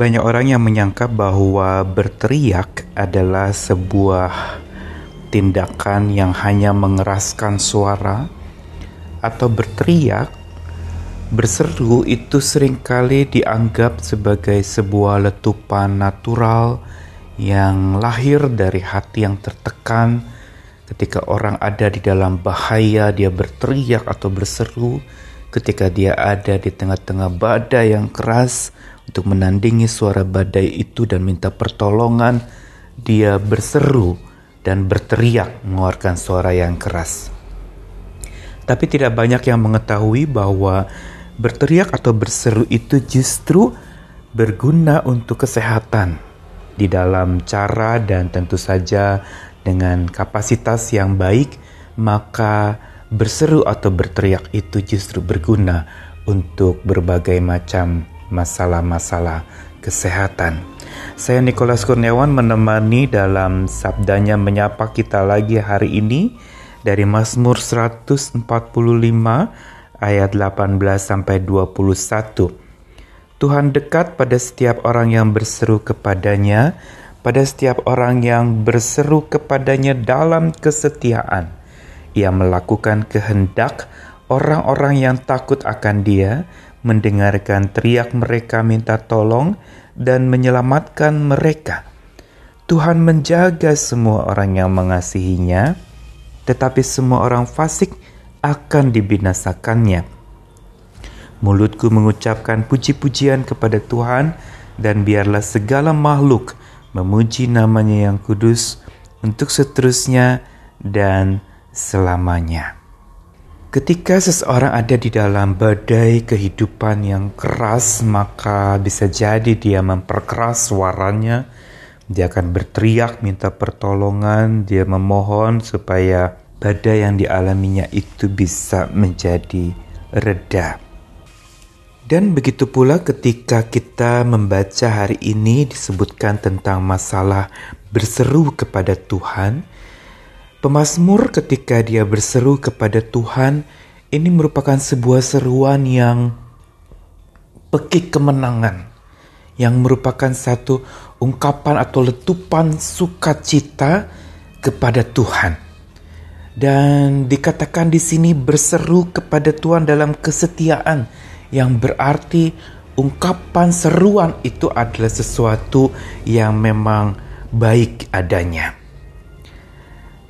Banyak orang yang menyangka bahwa berteriak adalah sebuah tindakan yang hanya mengeraskan suara atau berteriak, berseru itu sering kali dianggap sebagai sebuah letupan natural yang lahir dari hati yang tertekan. Ketika orang ada di dalam bahaya dia berteriak atau berseru ketika dia ada di tengah-tengah badai yang keras untuk menandingi suara badai itu dan minta pertolongan, dia berseru dan berteriak mengeluarkan suara yang keras. Tapi tidak banyak yang mengetahui bahwa berteriak atau berseru itu justru berguna untuk kesehatan di dalam cara dan tentu saja dengan kapasitas yang baik, maka berseru atau berteriak itu justru berguna untuk berbagai macam masalah-masalah kesehatan. Saya Nikolas Kurniawan menemani dalam sabdanya menyapa kita lagi hari ini dari Mazmur 145 ayat 18 sampai 21. Tuhan dekat pada setiap orang yang berseru kepadanya, pada setiap orang yang berseru kepadanya dalam kesetiaan. Ia melakukan kehendak orang-orang yang takut akan Dia, mendengarkan teriak mereka minta tolong dan menyelamatkan mereka. Tuhan menjaga semua orang yang mengasihinya, tetapi semua orang fasik akan dibinasakannya. Mulutku mengucapkan puji-pujian kepada Tuhan, dan biarlah segala makhluk memuji namanya yang kudus untuk seterusnya dan selamanya. Ketika seseorang ada di dalam badai kehidupan yang keras, maka bisa jadi dia memperkeras suaranya. Dia akan berteriak, minta pertolongan, dia memohon supaya badai yang dialaminya itu bisa menjadi reda. Dan begitu pula ketika kita membaca hari ini disebutkan tentang masalah berseru kepada Tuhan, Pemazmur ketika dia berseru kepada Tuhan, ini merupakan sebuah seruan yang pekik kemenangan, yang merupakan satu ungkapan atau letupan sukacita kepada Tuhan. Dan dikatakan di sini berseru kepada Tuhan dalam kesetiaan, yang berarti ungkapan seruan itu adalah sesuatu yang memang baik adanya.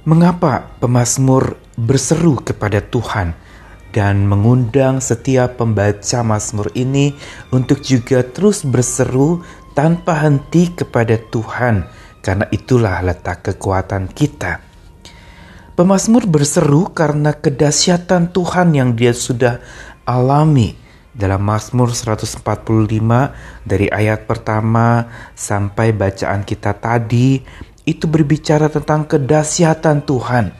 Mengapa pemazmur berseru kepada Tuhan dan mengundang setiap pembaca mazmur ini untuk juga terus berseru tanpa henti kepada Tuhan karena itulah letak kekuatan kita. Pemazmur berseru karena kedahsyatan Tuhan yang dia sudah alami dalam Mazmur 145 dari ayat pertama sampai bacaan kita tadi itu berbicara tentang kedahsyatan Tuhan.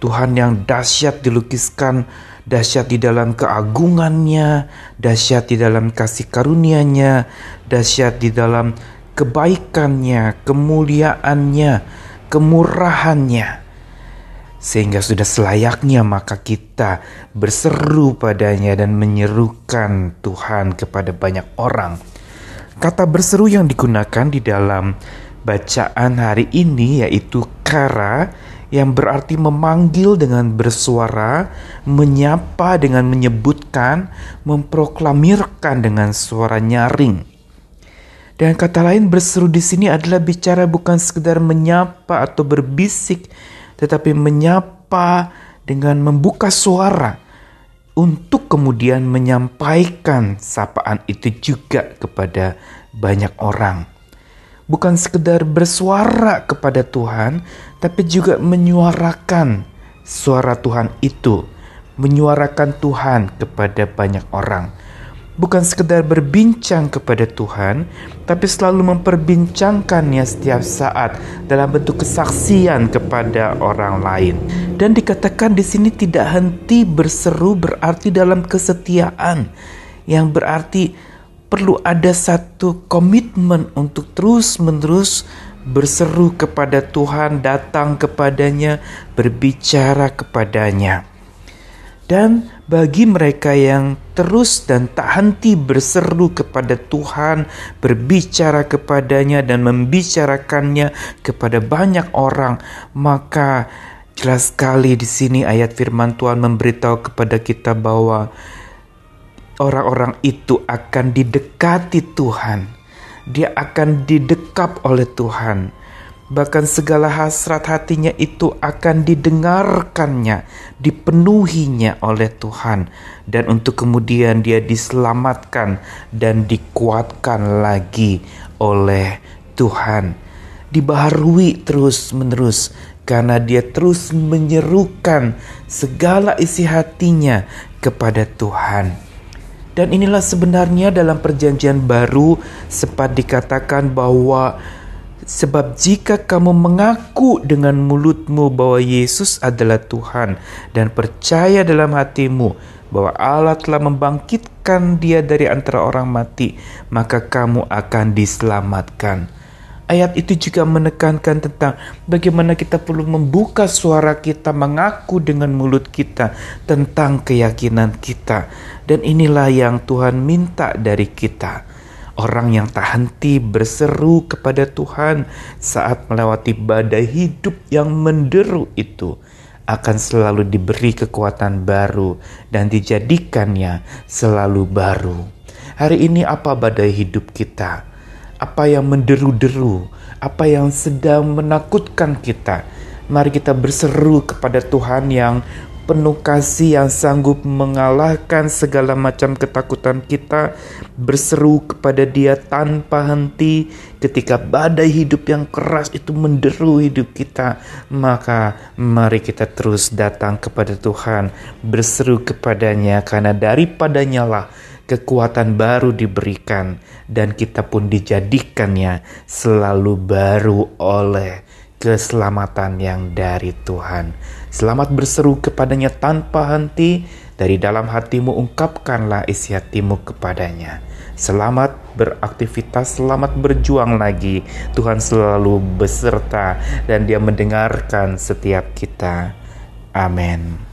Tuhan yang dahsyat dilukiskan, dahsyat di dalam keagungannya, dahsyat di dalam kasih karunia-Nya, dahsyat di dalam kebaikannya, kemuliaannya, kemurahannya. Sehingga sudah selayaknya maka kita berseru padanya dan menyerukan Tuhan kepada banyak orang. Kata berseru yang digunakan di dalam bacaan hari ini yaitu kara yang berarti memanggil dengan bersuara, menyapa dengan menyebutkan, memproklamirkan dengan suara nyaring. Dan kata lain berseru di sini adalah bicara bukan sekedar menyapa atau berbisik, tetapi menyapa dengan membuka suara untuk kemudian menyampaikan sapaan itu juga kepada banyak orang bukan sekedar bersuara kepada Tuhan, tapi juga menyuarakan suara Tuhan itu, menyuarakan Tuhan kepada banyak orang. Bukan sekedar berbincang kepada Tuhan, tapi selalu memperbincangkannya setiap saat dalam bentuk kesaksian kepada orang lain. Dan dikatakan di sini tidak henti berseru berarti dalam kesetiaan, yang berarti perlu ada satu komitmen untuk terus-menerus berseru kepada Tuhan, datang kepadanya, berbicara kepadanya. Dan bagi mereka yang terus dan tak henti berseru kepada Tuhan, berbicara kepadanya dan membicarakannya kepada banyak orang, maka jelas sekali di sini ayat firman Tuhan memberitahu kepada kita bahwa orang-orang itu akan didekati Tuhan. Dia akan didekap oleh Tuhan bahkan segala hasrat hatinya itu akan didengarkannya, dipenuhinya oleh Tuhan, dan untuk kemudian dia diselamatkan dan dikuatkan lagi oleh Tuhan. Dibaharui terus-menerus karena dia terus menyerukan segala isi hatinya kepada Tuhan. Dan inilah sebenarnya dalam perjanjian baru sempat dikatakan bahwa Sebab jika kamu mengaku dengan mulutmu bahwa Yesus adalah Tuhan dan percaya dalam hatimu bahwa Allah telah membangkitkan dia dari antara orang mati, maka kamu akan diselamatkan. Ayat itu juga menekankan tentang bagaimana kita perlu membuka suara kita, mengaku dengan mulut kita tentang keyakinan kita, dan inilah yang Tuhan minta dari kita Orang yang tak henti berseru kepada Tuhan saat melewati badai hidup yang menderu itu akan selalu diberi kekuatan baru dan dijadikannya selalu baru. Hari ini apa badai hidup kita? Apa yang menderu-deru? Apa yang sedang menakutkan kita? Mari kita berseru kepada Tuhan yang penuh kasih yang sanggup mengalahkan segala macam ketakutan kita, berseru kepada Dia tanpa henti ketika badai hidup yang keras itu menderu hidup kita. Maka mari kita terus datang kepada Tuhan, berseru kepadanya karena daripadanya lah kekuatan baru diberikan dan kita pun dijadikannya selalu baru oleh keselamatan yang dari Tuhan. Selamat berseru kepadanya tanpa henti, dari dalam hatimu ungkapkanlah isi hatimu kepadanya. Selamat beraktivitas, selamat berjuang lagi. Tuhan selalu beserta dan dia mendengarkan setiap kita. Amin.